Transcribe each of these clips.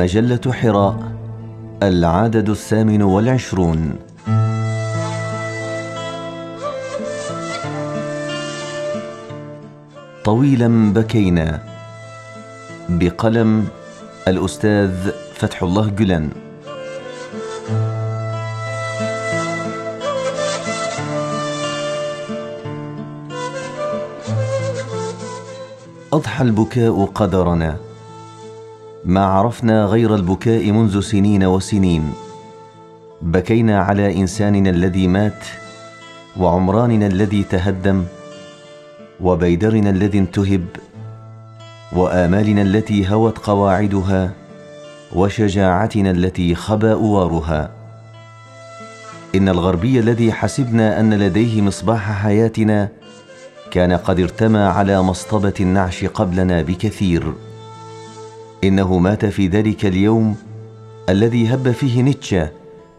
مجلة حراء العدد الثامن والعشرون. طويلا بكينا. بقلم الأستاذ فتح الله جلان. أضحى البكاء قدرنا. ما عرفنا غير البكاء منذ سنين وسنين. بكينا على إنساننا الذي مات وعمراننا الذي تهدم وبيدرنا الذي انتهب وآمالنا التي هوت قواعدها وشجاعتنا التي خبا أوارها. إن الغربي الذي حسبنا أن لديه مصباح حياتنا كان قد ارتمى على مصطبة النعش قبلنا بكثير. إنه مات في ذلك اليوم الذي هب فيه نيتشه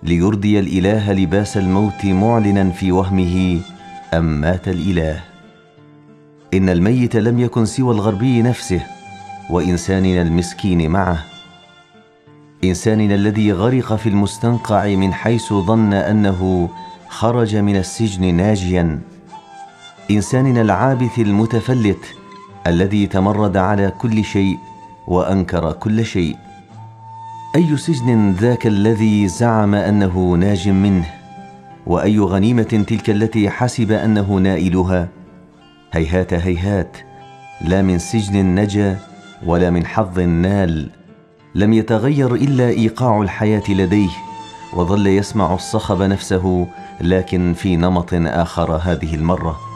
ليرضي الإله لباس الموت معلنا في وهمه أم مات الإله؟ إن الميت لم يكن سوى الغربي نفسه وإنساننا المسكين معه. إنساننا الذي غرق في المستنقع من حيث ظن أنه خرج من السجن ناجيا. إنساننا العابث المتفلت الذي تمرد على كل شيء وأنكر كل شيء. أي سجن ذاك الذي زعم أنه ناج منه؟ وأي غنيمة تلك التي حسب أنه نائلها؟ هيهات هيهات. لا من سجن نجا ولا من حظ نال. لم يتغير إلا إيقاع الحياة لديه وظل يسمع الصخب نفسه لكن في نمط آخر هذه المرة.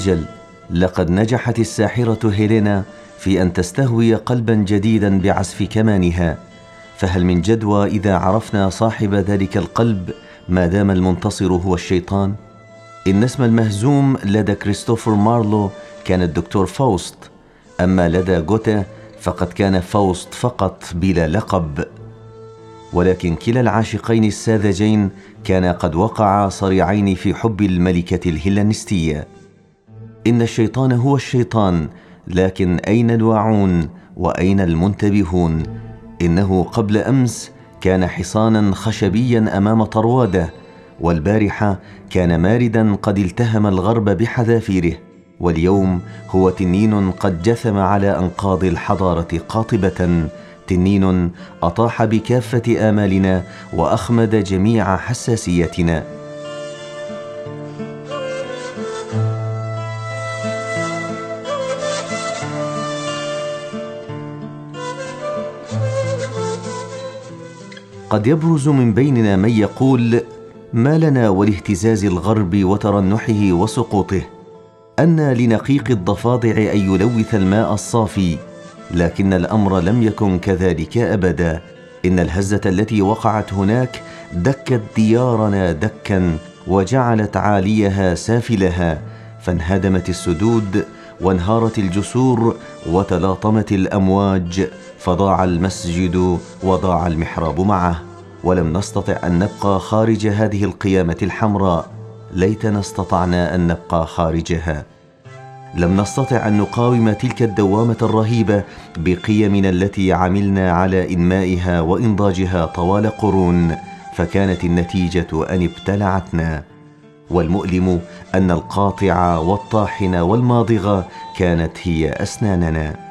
أجل لقد نجحت الساحرة هيلينا في أن تستهوي قلبا جديدا بعزف كمانها. فهل من جدوى إذا عرفنا صاحب ذلك القلب ما دام المنتصر هو الشيطان؟ إن اسم المهزوم لدى كريستوفر مارلو كان الدكتور فاوست أما لدى جوته فقد كان فاوست فقط بلا لقب. ولكن كلا العاشقين الساذجين كانا قد وقعا صريعين في حب الملكة الهلنستيه إن الشيطان هو الشيطان لكن أين الواعون وأين المنتبهون؟ إنه قبل أمس كان حصانا خشبيا أمام طرواده والبارحه كان ماردا قد التهم الغرب بحذافيره واليوم هو تنين قد جثم على أنقاض الحضارة قاطبة تنين أطاح بكافة آمالنا وأخمد جميع حساسيتنا. قد يبرز من بيننا من يقول ما لنا ولاهتزاز الغرب وترنحه وسقوطه أن لنقيق الضفادع أن يلوث الماء الصافي لكن الأمر لم يكن كذلك أبدا. إن الهزة التي وقعت هناك دكت ديارنا دكا وجعلت عاليها سافلها فانهدمت السدود وانهارت الجسور وتلاطمت الأمواج فضاع المسجد وضاع المحراب معه. ولم نستطع أن نبقى خارج هذه القيامة الحمراء. ليتنا استطعنا أن نبقى خارجها. لم نستطع أن نقاوم تلك الدوامة الرهيبة بقيمنا التي عملنا على إنمائها وإنضاجها طوال قرون فكانت النتيجة أن ابتلعتنا. والمؤلم أن القاطع والطاحن والماضغه كانت هي أسناننا.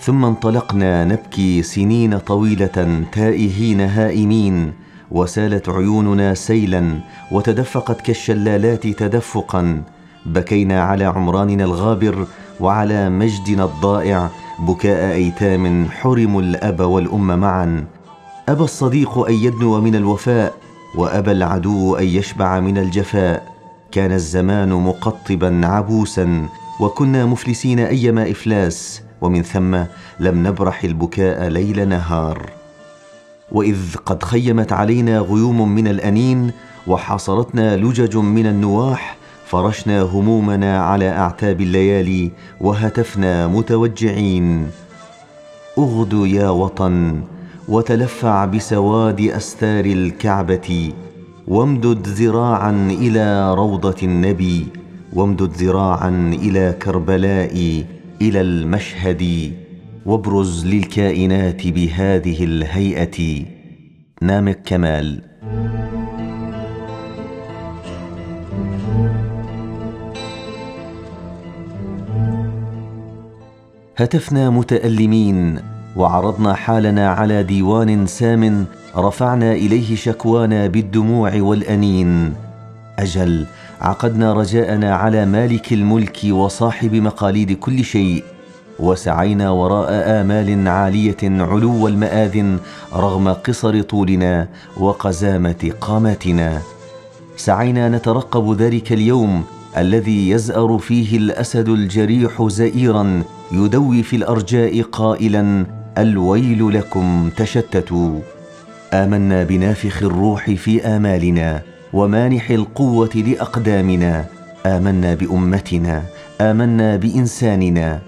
ثم انطلقنا نبكي سنين طويلة تائهين هائمين وسالت عيوننا سيلا وتدفقت كالشلالات تدفقا بكينا على عمراننا الغابر وعلى مجدنا الضائع بكاء أيتام حرموا الأب والأم معا. أبى الصديق أن يدنو من الوفاء وأبى العدو أن يشبع من الجفاء. كان الزمان مقطبا عبوسا وكنا مفلسين أيما إفلاس ومن ثم لم نبرح البكاء ليل نهار. وإذ قد خيمت علينا غيوم من الأنين وحاصرتنا لجج من النواح فرشنا همومنا على أعتاب الليالي وهتفنا متوجعين. أغدو يا وطن وتلفع بسواد أستار الكعبة وامدد ذراعا إلى روضة النبي وامدد ذراعا إلى كربلاء إلى المشهد وابرز للكائنات بهذه الهيئة. نامك كمال هتفنا متألمين وعرضنا حالنا على ديوان سام رفعنا إليه شكوانا بالدموع والأنين. أجل عقدنا رجاءنا على مالك الملك وصاحب مقاليد كل شيء وسعينا وراء آمال عالية علو المآذن رغم قصر طولنا وقزامة قامتنا سعينا نترقب ذلك اليوم الذي يزأر فيه الأسد الجريح زئيرا يدوي في الأرجاء قائلا الويل لكم تشتتوا. آمنا بنافخ الروح في آمالنا ومانح القوة لأقدامنا. آمنا بأمتنا آمنا بإنساننا.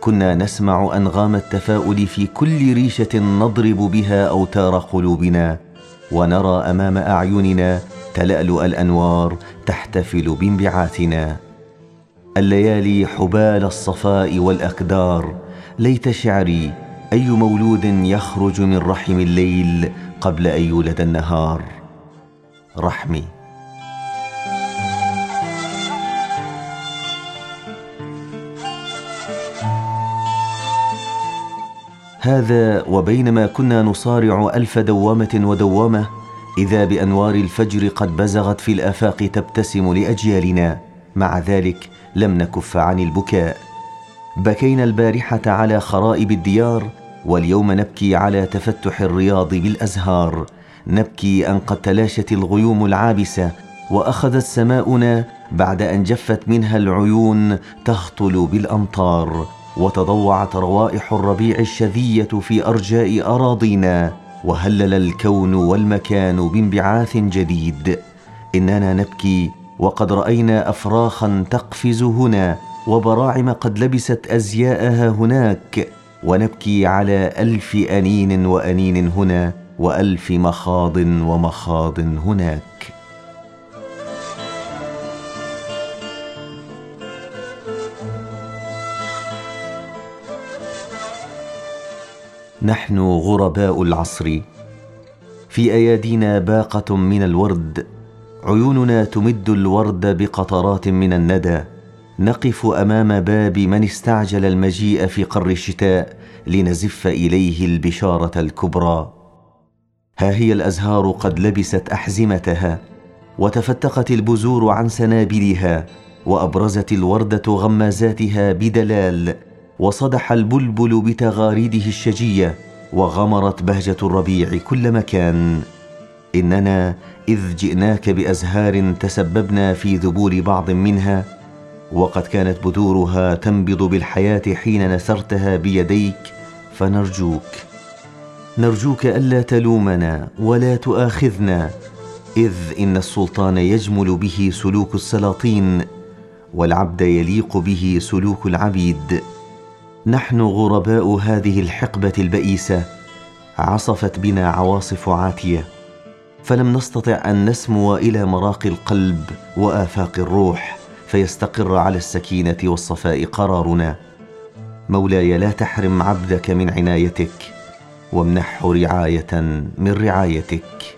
كنا نسمع أنغام التفاؤل في كل ريشة نضرب بها أوتار قلوبنا ونرى أمام أعيننا تلألؤ الأنوار تحتفل بانبعاثنا. الليالي حبال الصفاء والأكدار ليت شعري أي مولود يخرج من رحم الليل قبل أن يولد النهار. رحمي. هذا وبينما كنا نصارع ألف دوامة ودوامة إذا بأنوار الفجر قد بزغت في الآفاق تبتسم لأجيالنا مع ذلك لم نكف عن البكاء. بكينا البارحة على خرائب الديار واليوم نبكي على تفتح الرياض بالأزهار. نبكي ان قد تلاشت الغيوم العابسة وأخذت سماؤنا بعد أن جفت منها العيون تهطل بالأمطار. وتضوعت روائح الربيع الشذية في أرجاء أراضينا. وهلل الكون والمكان بانبعاث جديد. إننا نبكي وقد رأينا افراخا تقفز هنا وبراعم قد لبست أزياءها هناك. ونبكي على ألف أنين وأنين هنا وألف مخاض ومخاض هناك. نحن غرباء العصر. في أيادينا باقة من الورد عيوننا تمد الورد بقطرات من الندى. نقف أمام باب من استعجل المجيء في قر الشتاء لنزف إليه البشارة الكبرى. ها هي الأزهار قد لبست أحزمتها وتفتقت البذور عن سنابلها وأبرزت الورده غمازاتها بدلال. وصدح البلبل بتغاريده الشجية وغمرت بهجة الربيع كل مكان. إننا إذ جئناك بأزهار تسببنا في ذبول بعض منها وقد كانت بذورها تنبض بالحياة حين نثرتها بيديك فنرجوك. نرجوك ألا تلومنا ولا تؤاخذنا إذ إن السلطان يجمل به سلوك السلاطين والعبد يليق به سلوك العبيد. نحن غرباء هذه الحقبة البئيسة. عصفت بنا عواصف عاتية. فلم نستطع أن نسمو إلى مراقي القلب وآفاق الروح فيستقر على السكينة والصفاء قرارنا. مولاي لا تحرم عبدك من عنايتك وامنحه رعاية من رعايتك.